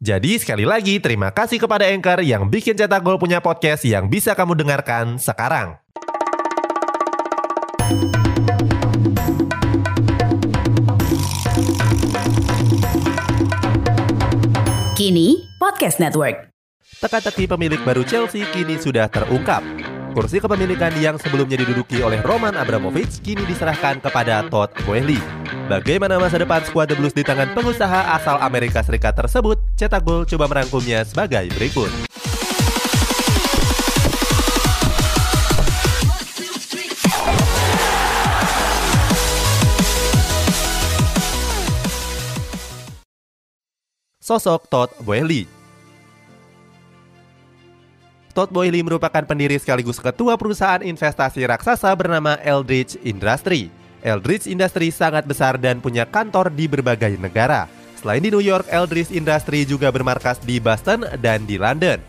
Jadi sekali lagi terima kasih kepada Anchor yang bikin Cetak Gol punya podcast yang bisa kamu dengarkan sekarang. Kini Podcast Network. Teka-teki pemilik baru Chelsea kini sudah terungkap. Kursi kepemilikan yang sebelumnya diduduki oleh Roman Abramovich kini diserahkan kepada Todd Boehly. Bagaimana masa depan skuad The Blues di tangan pengusaha asal Amerika Serikat tersebut? Cetak Gol coba merangkumnya sebagai berikut. Sosok Todd Boehly Todd Boehly merupakan pendiri sekaligus ketua perusahaan investasi raksasa bernama Eldridge Industry. Eldridge Industry sangat besar dan punya kantor di berbagai negara. Selain di New York, Eldridge Industry juga bermarkas di Boston dan di London.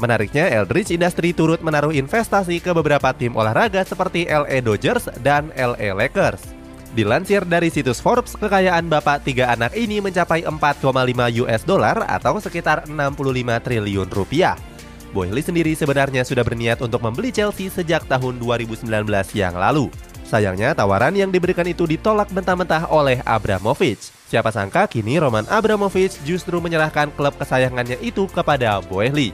Menariknya, Eldridge Industry turut menaruh investasi ke beberapa tim olahraga seperti LA Dodgers dan LA Lakers. Dilansir dari situs Forbes, kekayaan bapak tiga anak ini mencapai 4,5 US dollar atau sekitar 65 triliun rupiah. Boehly sendiri sebenarnya sudah berniat untuk membeli Chelsea sejak tahun 2019 yang lalu. Sayangnya tawaran yang diberikan itu ditolak mentah-mentah oleh Abramovich. Siapa sangka kini Roman Abramovich justru menyerahkan klub kesayangannya itu kepada Boehly.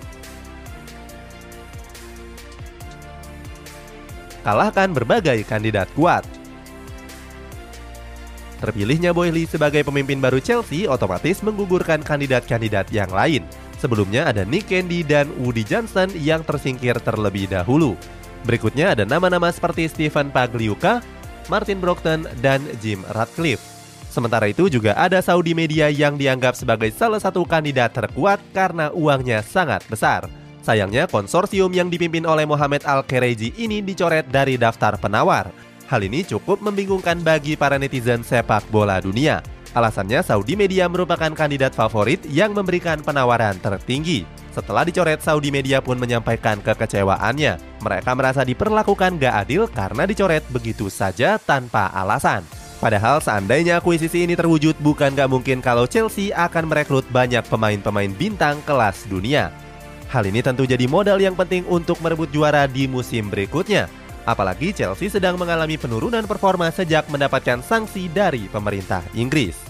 Kalahkan berbagai kandidat kuat. Terpilihnya Boehly sebagai pemimpin baru Chelsea otomatis menggugurkan kandidat-kandidat yang lain. Sebelumnya ada Nick Candy dan Woody Johnson yang tersingkir terlebih dahulu. Berikutnya ada nama-nama seperti Stephen Pagliuca, Martin Brockton, dan Jim Ratcliffe. Sementara itu juga ada Saudi media yang dianggap sebagai salah satu kandidat terkuat karena uangnya sangat besar. Sayangnya konsorsium yang dipimpin oleh Mohamed Al-Kereji ini dicoret dari daftar penawar. Hal ini cukup membingungkan bagi para netizen sepak bola dunia. Alasannya Saudi Media merupakan kandidat favorit yang memberikan penawaran tertinggi. Setelah dicoret, Saudi Media pun menyampaikan kekecewaannya. Mereka merasa diperlakukan gak adil karena dicoret begitu saja tanpa alasan. Padahal seandainya akuisisi ini terwujud, bukan gak mungkin kalau Chelsea akan merekrut banyak pemain-pemain bintang kelas dunia. Hal ini tentu jadi modal yang penting untuk merebut juara di musim berikutnya. Apalagi Chelsea sedang mengalami penurunan performa sejak mendapatkan sanksi dari pemerintah Inggris.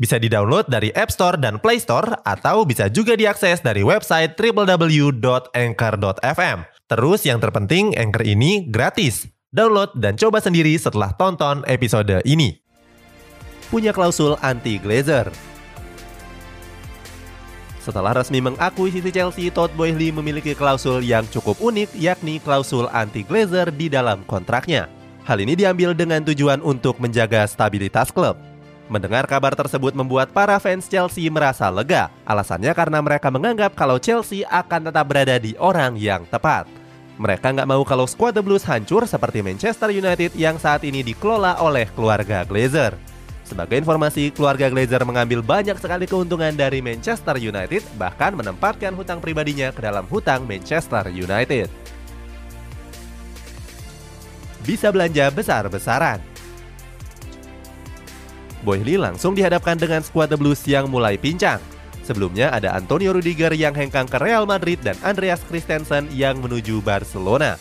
Bisa di-download dari App Store dan Play Store atau bisa juga diakses dari website www.anchor.fm. Terus yang terpenting Anchor ini gratis. Download dan coba sendiri setelah tonton episode ini. Punya klausul anti glazer. Setelah resmi mengakuisisi Chelsea, Todd Boehly memiliki klausul yang cukup unik yakni klausul anti-glazer di dalam kontraknya. Hal ini diambil dengan tujuan untuk menjaga stabilitas klub. Mendengar kabar tersebut membuat para fans Chelsea merasa lega. Alasannya karena mereka menganggap kalau Chelsea akan tetap berada di orang yang tepat. Mereka nggak mau kalau skuad The Blues hancur seperti Manchester United yang saat ini dikelola oleh keluarga Glazer. Sebagai informasi, keluarga Glazer mengambil banyak sekali keuntungan dari Manchester United, bahkan menempatkan hutang pribadinya ke dalam hutang Manchester United. Bisa belanja besar-besaran. Boehly langsung dihadapkan dengan skuad The Blues yang mulai pincang. Sebelumnya ada Antonio Rudiger yang hengkang ke Real Madrid dan Andreas Christensen yang menuju Barcelona.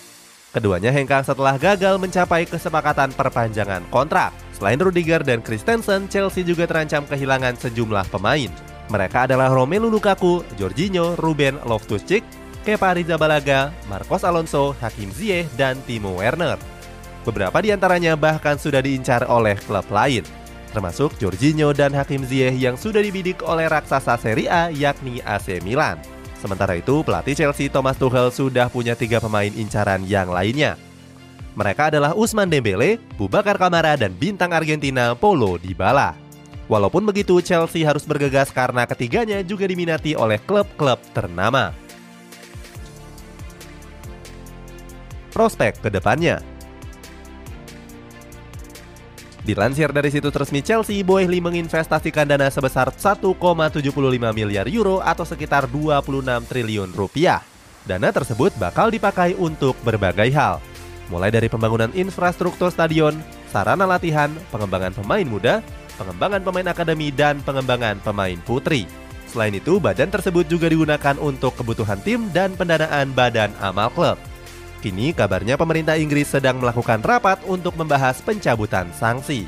Keduanya hengkang setelah gagal mencapai kesepakatan perpanjangan kontrak. Selain Rudiger dan Christensen, Chelsea juga terancam kehilangan sejumlah pemain. Mereka adalah Romelu Lukaku, Jorginho, Ruben Loftus-Cheek, Kepa Arrizabalaga, Marcos Alonso, Hakim Ziyech, dan Timo Werner. Beberapa di antaranya bahkan sudah diincar oleh klub lain, termasuk Jorginho dan Hakim Ziyech yang sudah dibidik oleh raksasa Serie A yakni AC Milan. Sementara itu, pelatih Chelsea Thomas Tuchel sudah punya tiga pemain incaran yang lainnya. Mereka adalah Usman Dembele, Bubakar Kamara, dan bintang Argentina Paulo Dybala. Walaupun begitu, Chelsea harus bergegas karena ketiganya juga diminati oleh klub-klub ternama. Prospek ke depannya Dilansir dari situs resmi Chelsea, Boehly menginvestasikan dana sebesar 1,75 miliar euro atau sekitar 26 triliun rupiah. Dana tersebut bakal dipakai untuk berbagai hal, mulai dari pembangunan infrastruktur stadion, sarana latihan, pengembangan pemain muda, pengembangan pemain akademi, dan pengembangan pemain putri. Selain itu, badan tersebut juga digunakan untuk kebutuhan tim dan pendanaan badan amal klub. Kini kabarnya pemerintah Inggris sedang melakukan rapat untuk membahas pencabutan sanksi.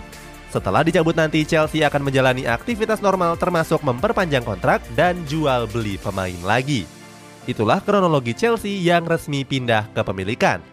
Setelah dicabut nanti, Chelsea akan menjalani aktivitas normal termasuk memperpanjang kontrak dan jual beli pemain lagi. Itulah kronologi Chelsea yang resmi pindah ke pemilikan.